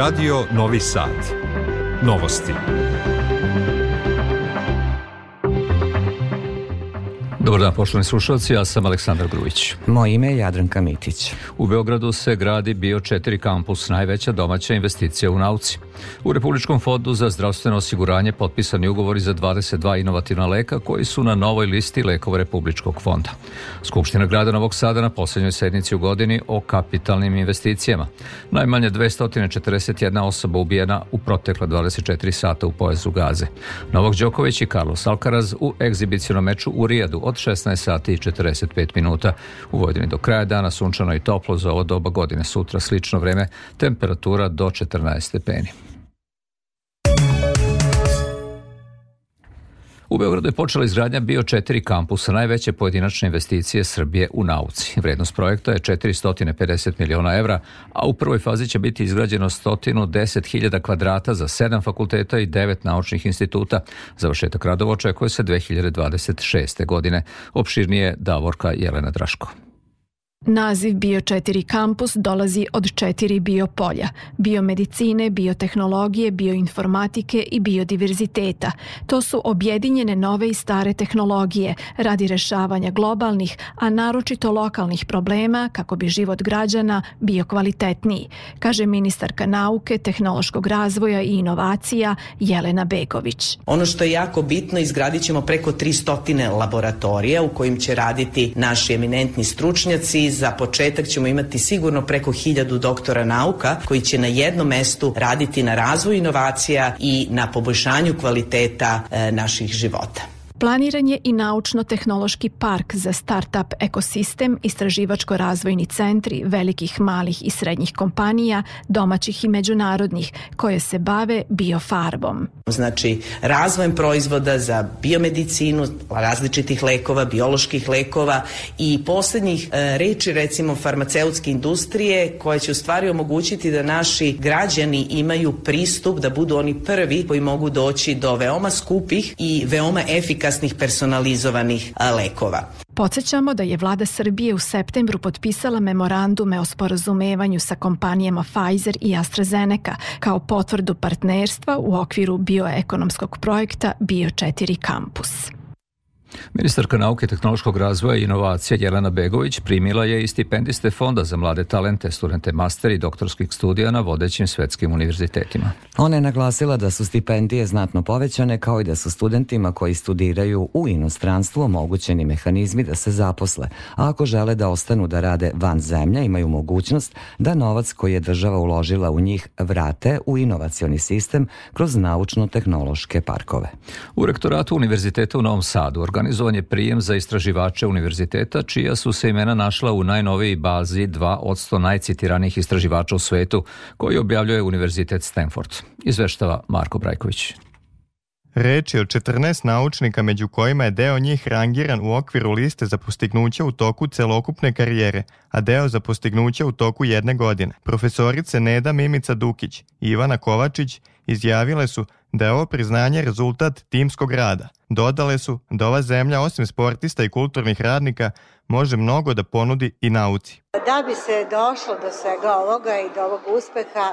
Radio Novi Sad. Novosti. Dobar dan, poštovani slušalci, ja sam Aleksandar Grujić. Moje ime je Jadranka Mitić. U Beogradu se gradi bio četiri kampus, najveća domaća investicija u nauci. U Republičkom fondu za zdravstveno osiguranje potpisani ugovori za 22 inovativna leka koji su na novoj listi lekova Republičkog fonda. Skupština grada Novog Sada na poslednjoj sednici u godini o kapitalnim investicijama. Najmanje 241 osoba ubijena u protekla 24 sata u pojezu Gaze. Novog Đoković i Carlos Alcaraz u egzibicionom meču u Rijadu od 16 sati i 45 minuta. U Vojdini do kraja dana sunčano i toplo za ovo doba godine sutra slično vreme, temperatura do 14 stepeni. U Beogradu je počela izgradnja bio četiri kampusa, najveće pojedinačne investicije Srbije u nauci. Vrednost projekta je 450 miliona evra, a u prvoj fazi će biti izgrađeno 110.000 kvadrata za sedam fakulteta i devet naučnih instituta. Završetak radova očekuje se 2026. godine. Opširnije Davorka Jelena Draško. Naziv Bio 4 kampus dolazi od četiri biopolja, biomedicine, biotehnologije, bioinformatike i biodiverziteta. To su objedinjene nove i stare tehnologije radi rešavanja globalnih, a naročito lokalnih problema kako bi život građana bio kvalitetniji, kaže ministarka nauke, tehnološkog razvoja i inovacija Jelena Begović. Ono što je jako bitno, izgradit ćemo preko 300 laboratorija u kojim će raditi naši eminentni stručnjaci za početak ćemo imati sigurno preko hiljadu doktora nauka koji će na jednom mestu raditi na razvoju inovacija i na poboljšanju kvaliteta e, naših života. Planiran je i naučno-tehnološki park za start-up ekosistem, istraživačko-razvojni centri velikih, malih i srednjih kompanija, domaćih i međunarodnih, koje se bave biofarbom. Znači, razvojem proizvoda za biomedicinu, različitih lekova, bioloških lekova i poslednjih e, reči, recimo, farmaceutske industrije, koje će u stvari omogućiti da naši građani imaju pristup, da budu oni prvi koji mogu doći do veoma skupih i veoma efikasnih efikasnih personalizovanih lekova. Podsećamo da je vlada Srbije u septembru potpisala memorandume o sporazumevanju sa kompanijama Pfizer i AstraZeneca kao potvrdu partnerstva u okviru bioekonomskog projekta Bio4 Campus. Ministarka nauke, tehnološkog razvoja i inovacija Jelena Begović primila je i stipendiste Fonda za mlade talente, studente master i doktorskih studija na vodećim svetskim univerzitetima. Ona je naglasila da su stipendije znatno povećane kao i da su studentima koji studiraju u inostranstvu omogućeni mehanizmi da se zaposle, a ako žele da ostanu da rade van zemlja imaju mogućnost da novac koji je država uložila u njih vrate u inovacioni sistem kroz naučno-tehnološke parkove. U rektoratu Univerziteta u Novom Sadu organizuje organizovan je prijem za istraživače univerziteta, čija su se imena našla u najnoviji bazi 2 od 100 najcitiranih istraživača u svetu, koji objavljuje Univerzitet Stanford. Izveštava Marko Brajković. Reč je o 14 naučnika među kojima je deo njih rangiran u okviru liste za postignuća u toku celokupne karijere, a deo za postignuća u toku jedne godine. Profesorice Neda Mimica Dukić i Ivana Kovačić izjavile su da je ovo priznanje rezultat timskog rada. Dodale su da ova zemlja osim sportista i kulturnih radnika može mnogo da ponudi i nauci. Da bi se došlo do svega ovoga i do ovog uspeha,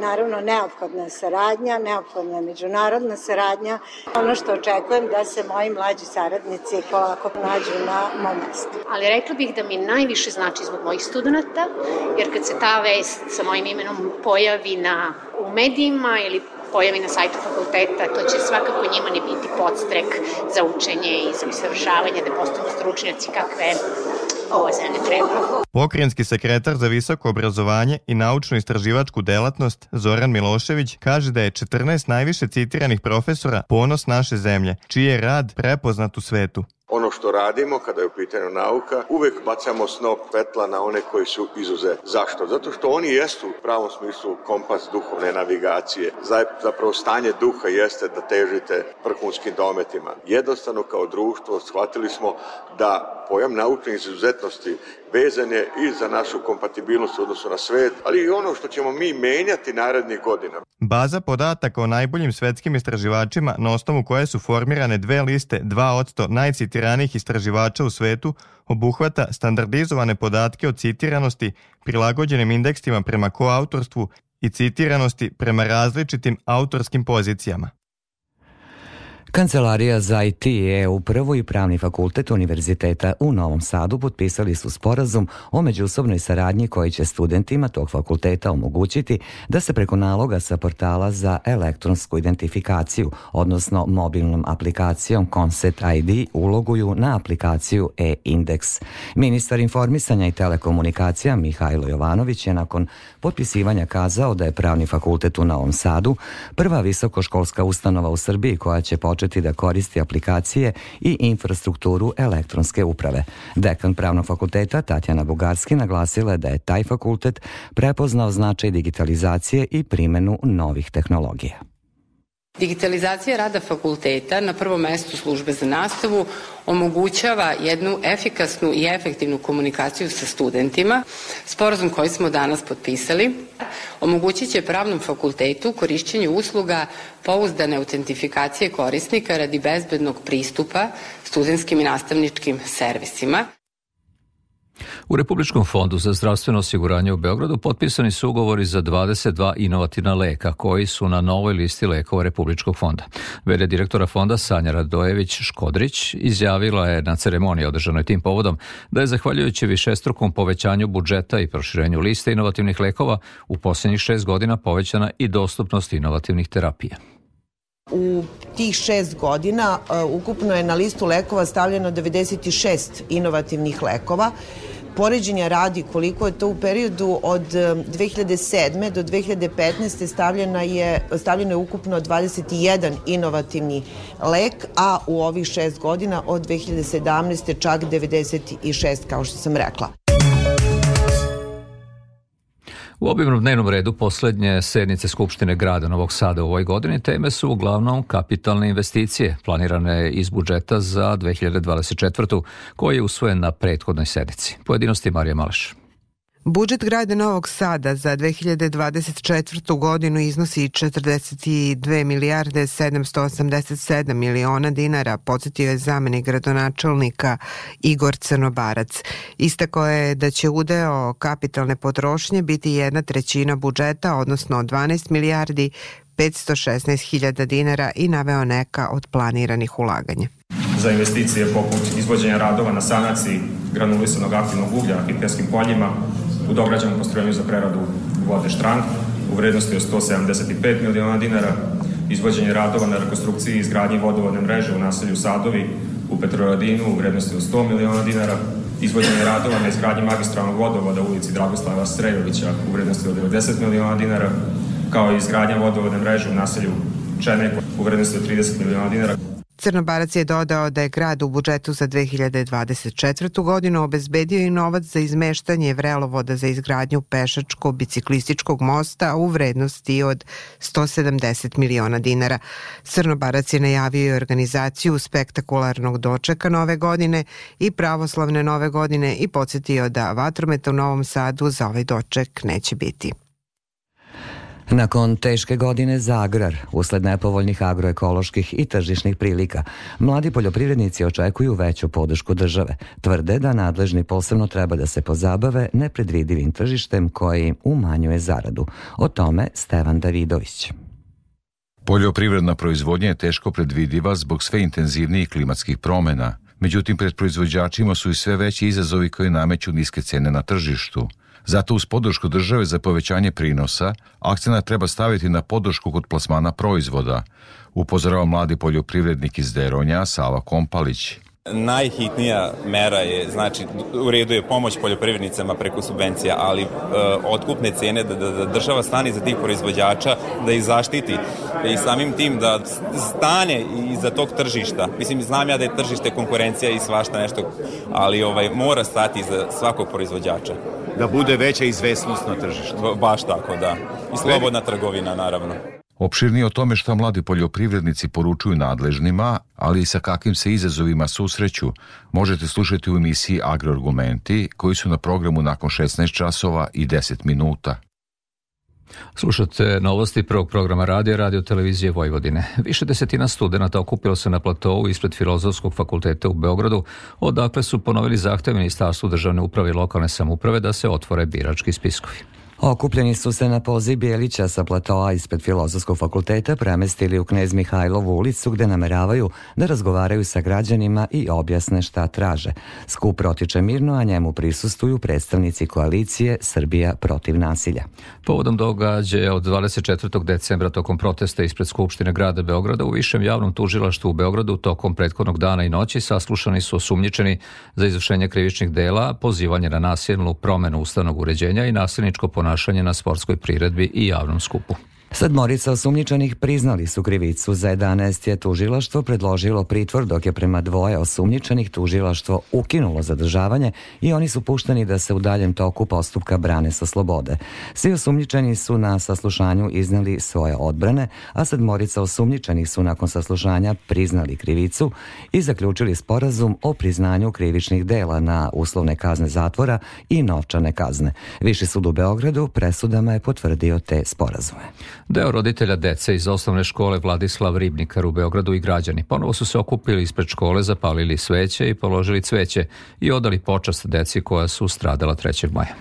naravno neophodna je saradnja, neophodna je međunarodna saradnja. Ono što očekujem da se moji mlađi saradnici polako nađu na mom mestu. Ali rekla bih da mi najviše znači zbog mojih studenta, jer kad se ta vest sa mojim imenom pojavi na, u medijima ili pojavi na sajtu fakulteta, to će svakako njima ne biti podstrek za učenje i za usavršavanje, da postanu stručnjaci kakve ovo zemlja treba. Pokrinjski sekretar za visoko obrazovanje i naučno-istraživačku delatnost Zoran Milošević kaže da je 14 najviše citiranih profesora ponos naše zemlje, čiji je rad prepoznat u svetu. Ono što radimo kada je u pitanju nauka, uvek bacamo snop petla na one koji su izuze. Zašto? Zato što oni jesu u pravom smislu kompas duhovne navigacije. Zapravo stanje duha jeste da težite vrhunskim dometima. Jednostavno kao društvo shvatili smo da pojam naučne izuzetnosti vezan je i za našu kompatibilnost u odnosu na svet, ali i ono što ćemo mi menjati narednih godina. Baza podataka o najboljim svetskim istraživačima na osnovu koje su formirane dve liste 2% najcitiranih istraživača u svetu obuhvata standardizovane podatke o citiranosti prilagođenim indeksima prema koautorstvu i citiranosti prema različitim autorskim pozicijama. Kancelarija za IT je upravo i Pravni fakultet Univerziteta u Novom Sadu potpisali su sporazum o međusobnoj saradnji koji će studentima tog fakulteta omogućiti da se preko naloga sa portala za elektronsku identifikaciju, odnosno mobilnom aplikacijom Concept ID uloguju na aplikaciju e-indeks. Ministar informisanja i telekomunikacija Mihajlo Jovanović je nakon potpisivanja kazao da je Pravni fakultet u Novom Sadu prva visokoškolska ustanova u Srbiji koja će potpisati početi da koristi aplikacije i infrastrukturu elektronske uprave. Dekan Pravnog fakulteta Tatjana Bugarski naglasila je da je taj fakultet prepoznao značaj digitalizacije i primenu novih tehnologija. Digitalizacija rada fakulteta na prvom mestu službe za nastavu omogućava jednu efikasnu i efektivnu komunikaciju sa studentima. Sporazum koji smo danas potpisali omogućit će pravnom fakultetu korišćenje usluga pouzdane autentifikacije korisnika radi bezbednog pristupa studentskim i nastavničkim servisima. U Republičkom fondu za zdravstveno osiguranje u Beogradu potpisani su ugovori za 22 inovativna leka koji su na novoj listi lekova Republičkog fonda. Vede direktora fonda Sanja Radojević Škodrić izjavila je na ceremoniji održanoj tim povodom da je zahvaljujući višestrukom povećanju budžeta i proširenju liste inovativnih lekova u posljednjih šest godina povećana i dostupnost inovativnih terapija. U tih šest godina uh, ukupno je na listu lekova stavljeno 96 inovativnih lekova. Poređenja radi koliko je to u periodu od 2007. Um, do 2015. stavljena je, stavljeno je ukupno 21 inovativni lek, a u ovih šest godina od 2017. čak 96, kao što sam rekla. U obimnom dnevnom redu poslednje sednice Skupštine grada Novog Sada u ovoj godini teme su uglavnom kapitalne investicije, planirane iz budžeta za 2024. koji je usvojen na prethodnoj sednici. Pojedinosti Marija Maleš. Budžet grada Novog Sada za 2024. godinu iznosi 42 milijarde 787 miliona dinara, podsjetio je zamenik gradonačelnika Igor Crnobarac. Istako je da će udeo kapitalne potrošnje biti jedna trećina budžeta, odnosno 12 milijardi 516 hiljada dinara i naveo neka od planiranih ulaganja za investicije poput izvođenja radova na sanaciji granulisanog aktivnog uglja na Kipenskim poljima, u dograđenom postrojenju za preradu vode Štrang u vrednosti od 175 miliona dinara, izvođenje radova na rekonstrukciji i izgradnji vodovodne mreže u naselju Sadovi u Petroradinu u vrednosti od 100 miliona dinara, izvođenje radova na izgradnji magistralnog vodovoda u ulici Dragoslava Srejovića u vrednosti od 90 miliona dinara, kao i izgradnja vodovodne mreže u naselju Čenek u vrednosti od 30 miliona dinara. Crnobarac je dodao da je grad u budžetu za 2024. godinu obezbedio i novac za izmeštanje vrelovoda za izgradnju pešačko-biciklističkog mosta u vrednosti od 170 miliona dinara. Crnobarac je najavio i organizaciju spektakularnog dočeka nove godine i pravoslavne nove godine i podsjetio da vatrometa u Novom Sadu za ovaj doček neće biti. Nakon teške godine za agrar, usled nepovoljnih agroekoloških i tržišnih prilika, mladi poljoprivrednici očekuju veću podršku države. Tvrde da nadležni posebno treba da se pozabave nepredvidivim tržištem koji umanjuje zaradu. O tome Stevan Davidović. Poljoprivredna proizvodnja je teško predvidiva zbog sve intenzivnijih klimatskih promena. Međutim, pred proizvođačima su i sve veći izazovi koji nameću niske cene na tržištu – Zato uz podršku države za povećanje prinosa, akcena treba staviti na podršku kod plasmana proizvoda, upozorava mladi poljoprivrednik iz Deronja Sava Kompalić. Najhitnija mera je, znači, u redu je pomoć poljoprivrednicama preko subvencija, ali e, otkupne cene da, da, da država stani za tih proizvođača, da ih zaštiti i samim tim da stane i za tog tržišta. Mislim, znam ja da je tržište konkurencija i svašta nešto, ali ovaj mora stati za svakog proizvođača da bude veća izvesnost na tržištu. Baš tako, da. I slobodna trgovina, naravno. Opširni o tome šta mladi poljoprivrednici poručuju nadležnima, ali i sa kakvim se izazovima susreću, možete slušati u emisiji Agroargumenti, koji su na programu nakon 16 časova i 10 minuta. Slušate novosti prvog programa radija Radio Televizije Vojvodine. Više desetina studenta okupilo se na platovu ispred Filozofskog fakulteta u Beogradu, odakle su ponovili zahtev Ministarstvu državne uprave i lokalne samuprave da se otvore birački spiskovi. Okupljeni su se na poziv Bijelića sa platoa ispred Filozofskog fakulteta premestili u Knez Mihajlovu ulicu gde nameravaju da razgovaraju sa građanima i objasne šta traže. Skup protiče mirno, a njemu prisustuju predstavnici koalicije Srbija protiv nasilja. Povodom događaja od 24. decembra tokom protesta ispred Skupštine grada Beograda u Višem javnom tužilaštvu u Beogradu tokom prethodnog dana i noći saslušani su osumnjičeni za izvršenje krivičnih dela, pozivanje na nasilnu promenu ustavnog uređenja i nasilničko ponašanje ponašanje na sportskoj priredbi i javnom skupu. Sedmorica osumnjičenih priznali su krivicu. Za 11 je tužilaštvo predložilo pritvor, dok je prema dvoje osumnjičenih tužilaštvo ukinulo zadržavanje i oni su pušteni da se u daljem toku postupka brane sa slobode. Svi osumnjičeni su na saslušanju izneli svoje odbrane, a sedmorica osumnjičenih su nakon saslušanja priznali krivicu i zaključili sporazum o priznanju krivičnih dela na uslovne kazne zatvora i novčane kazne. Viši sud u Beogradu presudama je potvrdio te sporazume. Deo roditelja dece iz osnovne škole Vladislav Ribnikar u Beogradu i građani ponovo su se okupili ispred škole, zapalili sveće i položili cveće i odali počast deci koja su stradala 3. maja.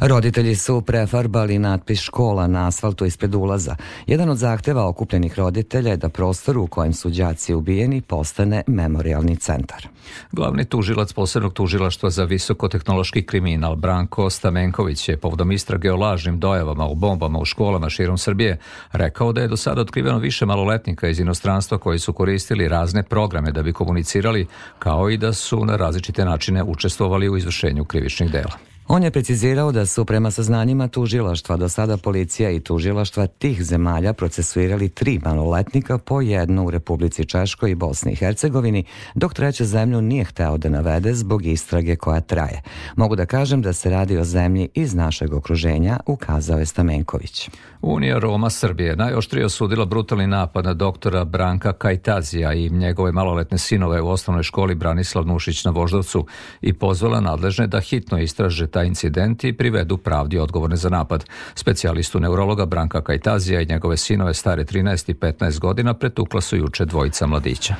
Roditelji su prefarbali natpis škola na asfaltu ispred ulaza. Jedan od zahteva okupljenih roditelja je da prostor u kojem su đaci ubijeni postane memorialni centar. Glavni tužilac posebnog tužilaštva za visokotehnološki kriminal Branko Stamenković je povodom istrage o lažnim dojavama u bombama u školama širom Srbije rekao da je do sada otkriveno više maloletnika iz inostranstva koji su koristili razne programe da bi komunicirali, kao i da su na različite načine učestvovali u izvršenju krivičnih dela. On je precizirao da su prema saznanjima tužilaštva do sada policija i tužilaštva tih zemalja procesuirali tri maloletnika po jedno u Republici Češkoj i Bosni i Hercegovini, dok treća zemlju nije hteo da navede zbog istrage koja traje. Mogu da kažem da se radi o zemlji iz našeg okruženja, ukazao je Stamenković. Unija Roma Srbije najoštrije osudila brutalni napad na doktora Branka Kajtazija i njegove maloletne sinove u osnovnoj školi Branislav Nušić na Voždovcu i pozvala nadležne da hitno istraže taj incident i privedu pravdi odgovorne za napad. Specijalistu neurologa Branka Kajtazija i njegove sinove stare 13 i 15 godina pretukla su juče dvojica mladića.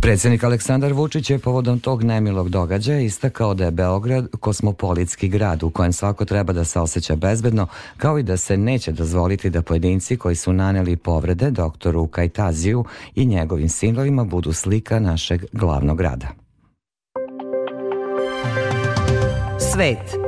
Predsednik Aleksandar Vučić je povodom tog nemilog događaja istakao da je Beograd kosmopolitski grad u kojem svako treba da se osjeća bezbedno, kao i da se neće dozvoliti da pojedinci koji su naneli povrede doktoru Kajtaziju i njegovim sinovima budu slika našeg glavnog grada. Svet.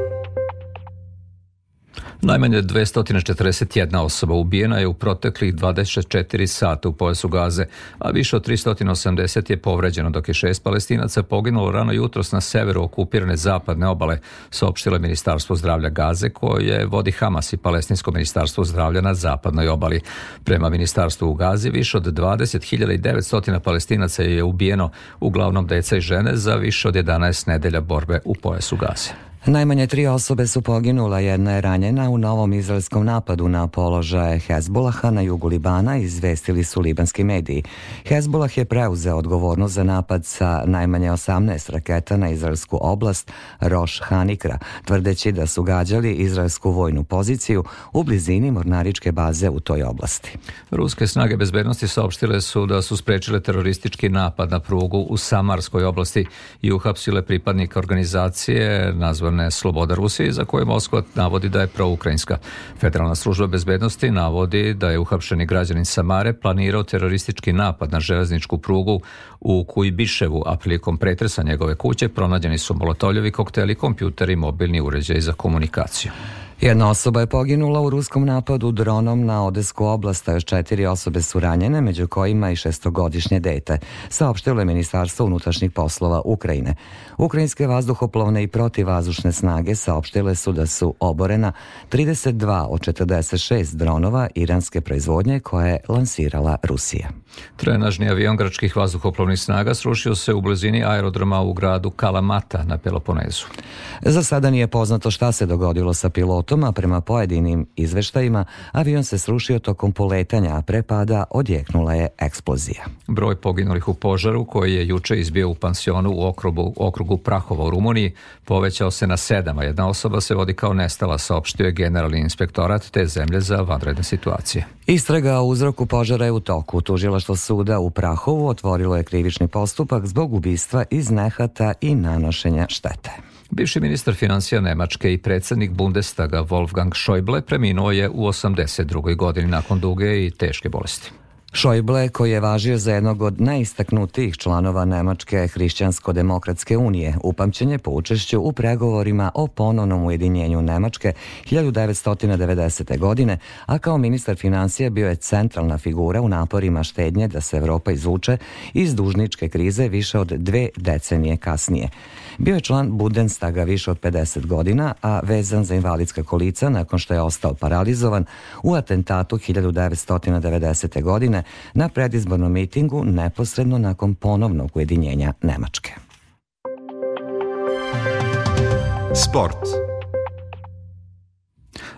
Najmanje 241 osoba ubijena je u proteklih 24 sata u pojasu Gaze, a više od 380 je povređeno, dok je šest palestinaca poginulo rano jutros na severu okupirane zapadne obale, saopštilo je Ministarstvo zdravlja Gaze, koje vodi Hamas i Palestinsko ministarstvo zdravlja na zapadnoj obali. Prema ministarstvu u Gazi, više od 20.900 palestinaca je ubijeno, uglavnom deca i žene, za više od 11 nedelja borbe u pojasu Gaze. Najmanje tri osobe su poginula, jedna je ranjena u novom izraelskom napadu na položaje Hezbolaha na jugu Libana, izvestili su libanski mediji. Hezbolah je preuzeo odgovornost za napad sa najmanje 18 raketa na izraelsku oblast Roš Hanikra, tvrdeći da su gađali izraelsku vojnu poziciju u blizini mornaričke baze u toj oblasti. Ruske snage bezbednosti saopštile su da su sprečile teroristički napad na prugu u Samarskoj oblasti i uhapsile pripadnika organizacije nazva severna sloboda Rusije za koje Moskva navodi da je proukrajinska. Federalna služba bezbednosti navodi da je uhapšeni građanin Samare planirao teroristički napad na železničku prugu u Kujbiševu, a prilikom pretresa njegove kuće pronađeni su molotovljevi kokteli, kompjuteri i mobilni uređaj za komunikaciju. Jedna osoba je poginula u ruskom napadu dronom na Odesku oblast, a još četiri osobe su ranjene, među kojima i šestogodišnje dete, saopštilo je Ministarstvo unutrašnjih poslova Ukrajine. Ukrajinske vazduhoplovne i protivazdušne snage saopštile su da su oborena 32 od 46 dronova iranske proizvodnje koje je lansirala Rusija. Trenažni avion grčkih vazduhoplovnih snaga srušio se u blizini aerodroma u gradu Kalamata na Peloponezu. Za sada nije poznato šta se dogodilo sa pilotom potom, prema pojedinim izveštajima, avion se srušio tokom poletanja, a pre pada odjeknula je eksplozija. Broj poginulih u požaru, koji je juče izbio u pansionu u okrugu, okrugu Prahova u Rumuniji, povećao se na sedam, a jedna osoba se vodi kao nestala, saopštio je generalni inspektorat te zemlje za vanredne situacije. Istraga o uzroku požara je u toku. Tužilaštvo suda u Prahovu otvorilo je krivični postupak zbog ubistva iz nehata i nanošenja štete. Bivši ministar financija Nemačke i predsednik Bundestaga Wolfgang Schäuble preminuo je u 82. godini nakon duge i teške bolesti. Šojble, koji je važio za jednog od najistaknutijih članova Nemačke hrišćansko-demokratske unije, upamćen je po učešću u pregovorima o ponovnom ujedinjenju Nemačke 1990. godine, a kao ministar financija bio je centralna figura u naporima štednje da se Evropa izvuče iz dužničke krize više od dve decenije kasnije. Bio je član Budenstaga više od 50 godina, a vezan za invalidska kolica nakon što je ostao paralizovan u atentatu 1990. godine godine na predizbornom mitingu neposredno nakon ponovnog ujedinjenja Nemačke. Sport.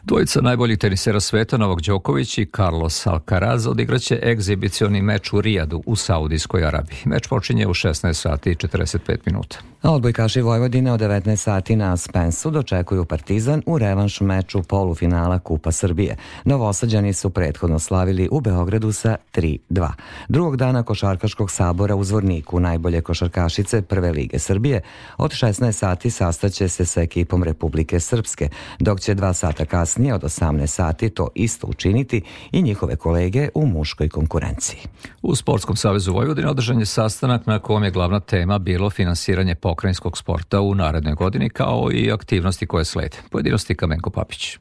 Dvojica najboljih tenisera sveta Novak Đoković i Carlos Alcaraz odigraće egzibicioni meč u Rijadu u Saudijskoj Arabiji. Meč počinje u 16 sati i 45 minuta. Odbojkaši Vojvodine od 19 sati na Spensu dočekuju Partizan u revanš meču polufinala Kupa Srbije. Novosađani su prethodno slavili u Beogradu sa 3-2. Drugog dana Košarkaškog sabora u Zvorniku najbolje košarkašice Prve lige Srbije od 16 sati sastaće se sa ekipom Republike Srpske, dok će dva sata kasnije od 18 sati to isto učiniti i njihove kolege u muškoj konkurenciji. U Sportskom savezu Vojvodine održan je sastanak na kom je glavna tema bilo finansiranje po pokrajinskog sporta u narednoj godini kao i aktivnosti koje slede. Pojedinosti Kamenko Papić.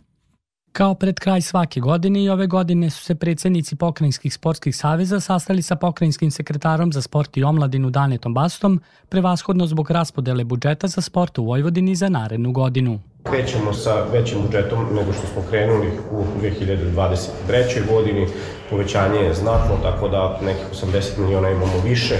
Kao pred kraj svake godine i ove godine su se predsednici pokrajinskih sportskih saveza sastali sa pokrajinskim sekretarom za sport i omladinu Danetom Bastom, prevashodno zbog raspodele budžeta za sport u Vojvodini za narednu godinu. Krećemo sa većim budžetom nego što smo krenuli u 2023. godini. Povećanje je znatno, tako da nekih 80 miliona imamo više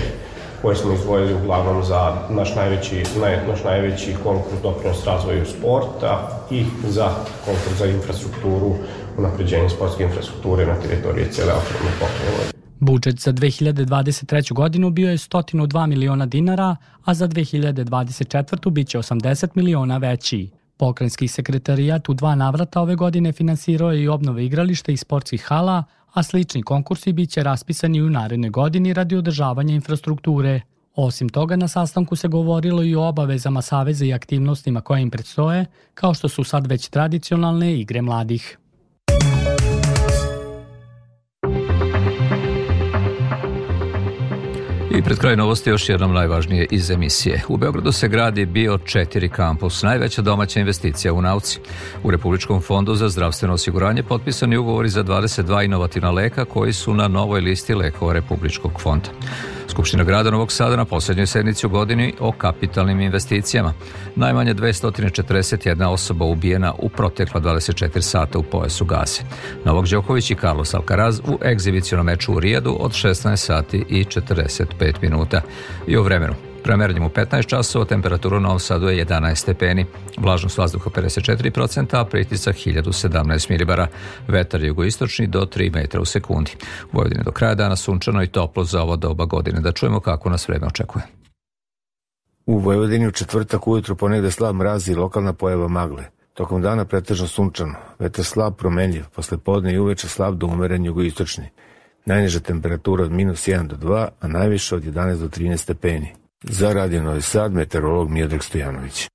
koje smo izdvojili uglavnom za naš najveći, naj, naš najveći konkurs doprinos razvoju sporta i za konkurs za infrastrukturu, unapređenje sportske infrastrukture na teritoriji cele autonomne pokrajine. Budžet za 2023. godinu bio je 102 miliona dinara, a za 2024. biće 80 miliona veći. Pokrajinski sekretarijat u dva navrata ove godine finansirao je i obnove igrališta i sportskih hala, a slični konkursi biće raspisani u narednoj godini radi održavanja infrastrukture. Osim toga, na sastanku se govorilo i o obavezama Saveza i aktivnostima koje im predstoje, kao što su sad već tradicionalne igre mladih. I pred kraj novosti još jednom najvažnije iz emisije. U Beogradu se gradi bio četiri kampus, najveća domaća investicija u nauci. U Republičkom fondu za zdravstveno osiguranje potpisani ugovori za 22 inovativna leka koji su na novoj listi lekova Republičkog fonda. Skupština grada Novog Sada na poslednjoj sednici u godini o kapitalnim investicijama. Najmanje 241 osoba ubijena u protekla 24 sata u pojasu gase. Novog Đoković i Carlos Alcaraz u egzibicionom meču u Rijadu od 16 sati i 45 minuta. I u vremenu. Premeranjem u 15 časova temperatura u Novom Sadu je 11 stepeni, vlažnost vazduha 54%, a pritisak 1017 milibara, vetar jugoistočni do 3 metra u sekundi. U Vojvodini do kraja dana sunčano i toplo za ovo doba godine. Da čujemo kako nas vreme očekuje. U Vojvodini u četvrtak ujutru ponegde slab mraz i lokalna pojava magle. Tokom dana pretežno sunčano, vetar slab promenljiv, posle podne i uveče slab do umeren jugoistočni. Najniža temperatura od minus 1 do 2, a najviše od 11 do 13 stepeni. Za Radio Novi Sad, meteorolog Miodrag Stojanović.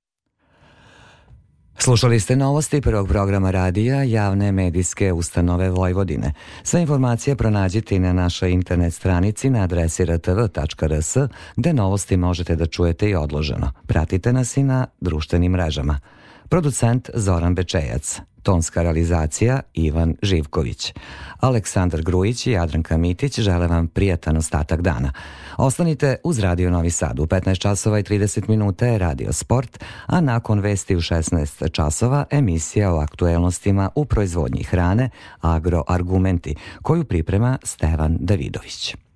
Slušali ste novosti prvog programa radija Javne medijske ustanove Vojvodine. Sve informacije pronađite na našoj internet stranici na adresi rtv.rs gde novosti možete da čujete i odloženo. Pratite nas i na društvenim mrežama producent Zoran Bečejac, tonska realizacija Ivan Živković. Aleksandar Grujić i Jadranka Mitić žele vam prijatan ostatak dana. Ostanite uz Radio Novi Sad u 15 časova i 30 minuta je Radio Sport, a nakon vesti u 16 časova emisija o aktuelnostima u proizvodnji hrane Agro Argumenti, koju priprema Stevan Davidović.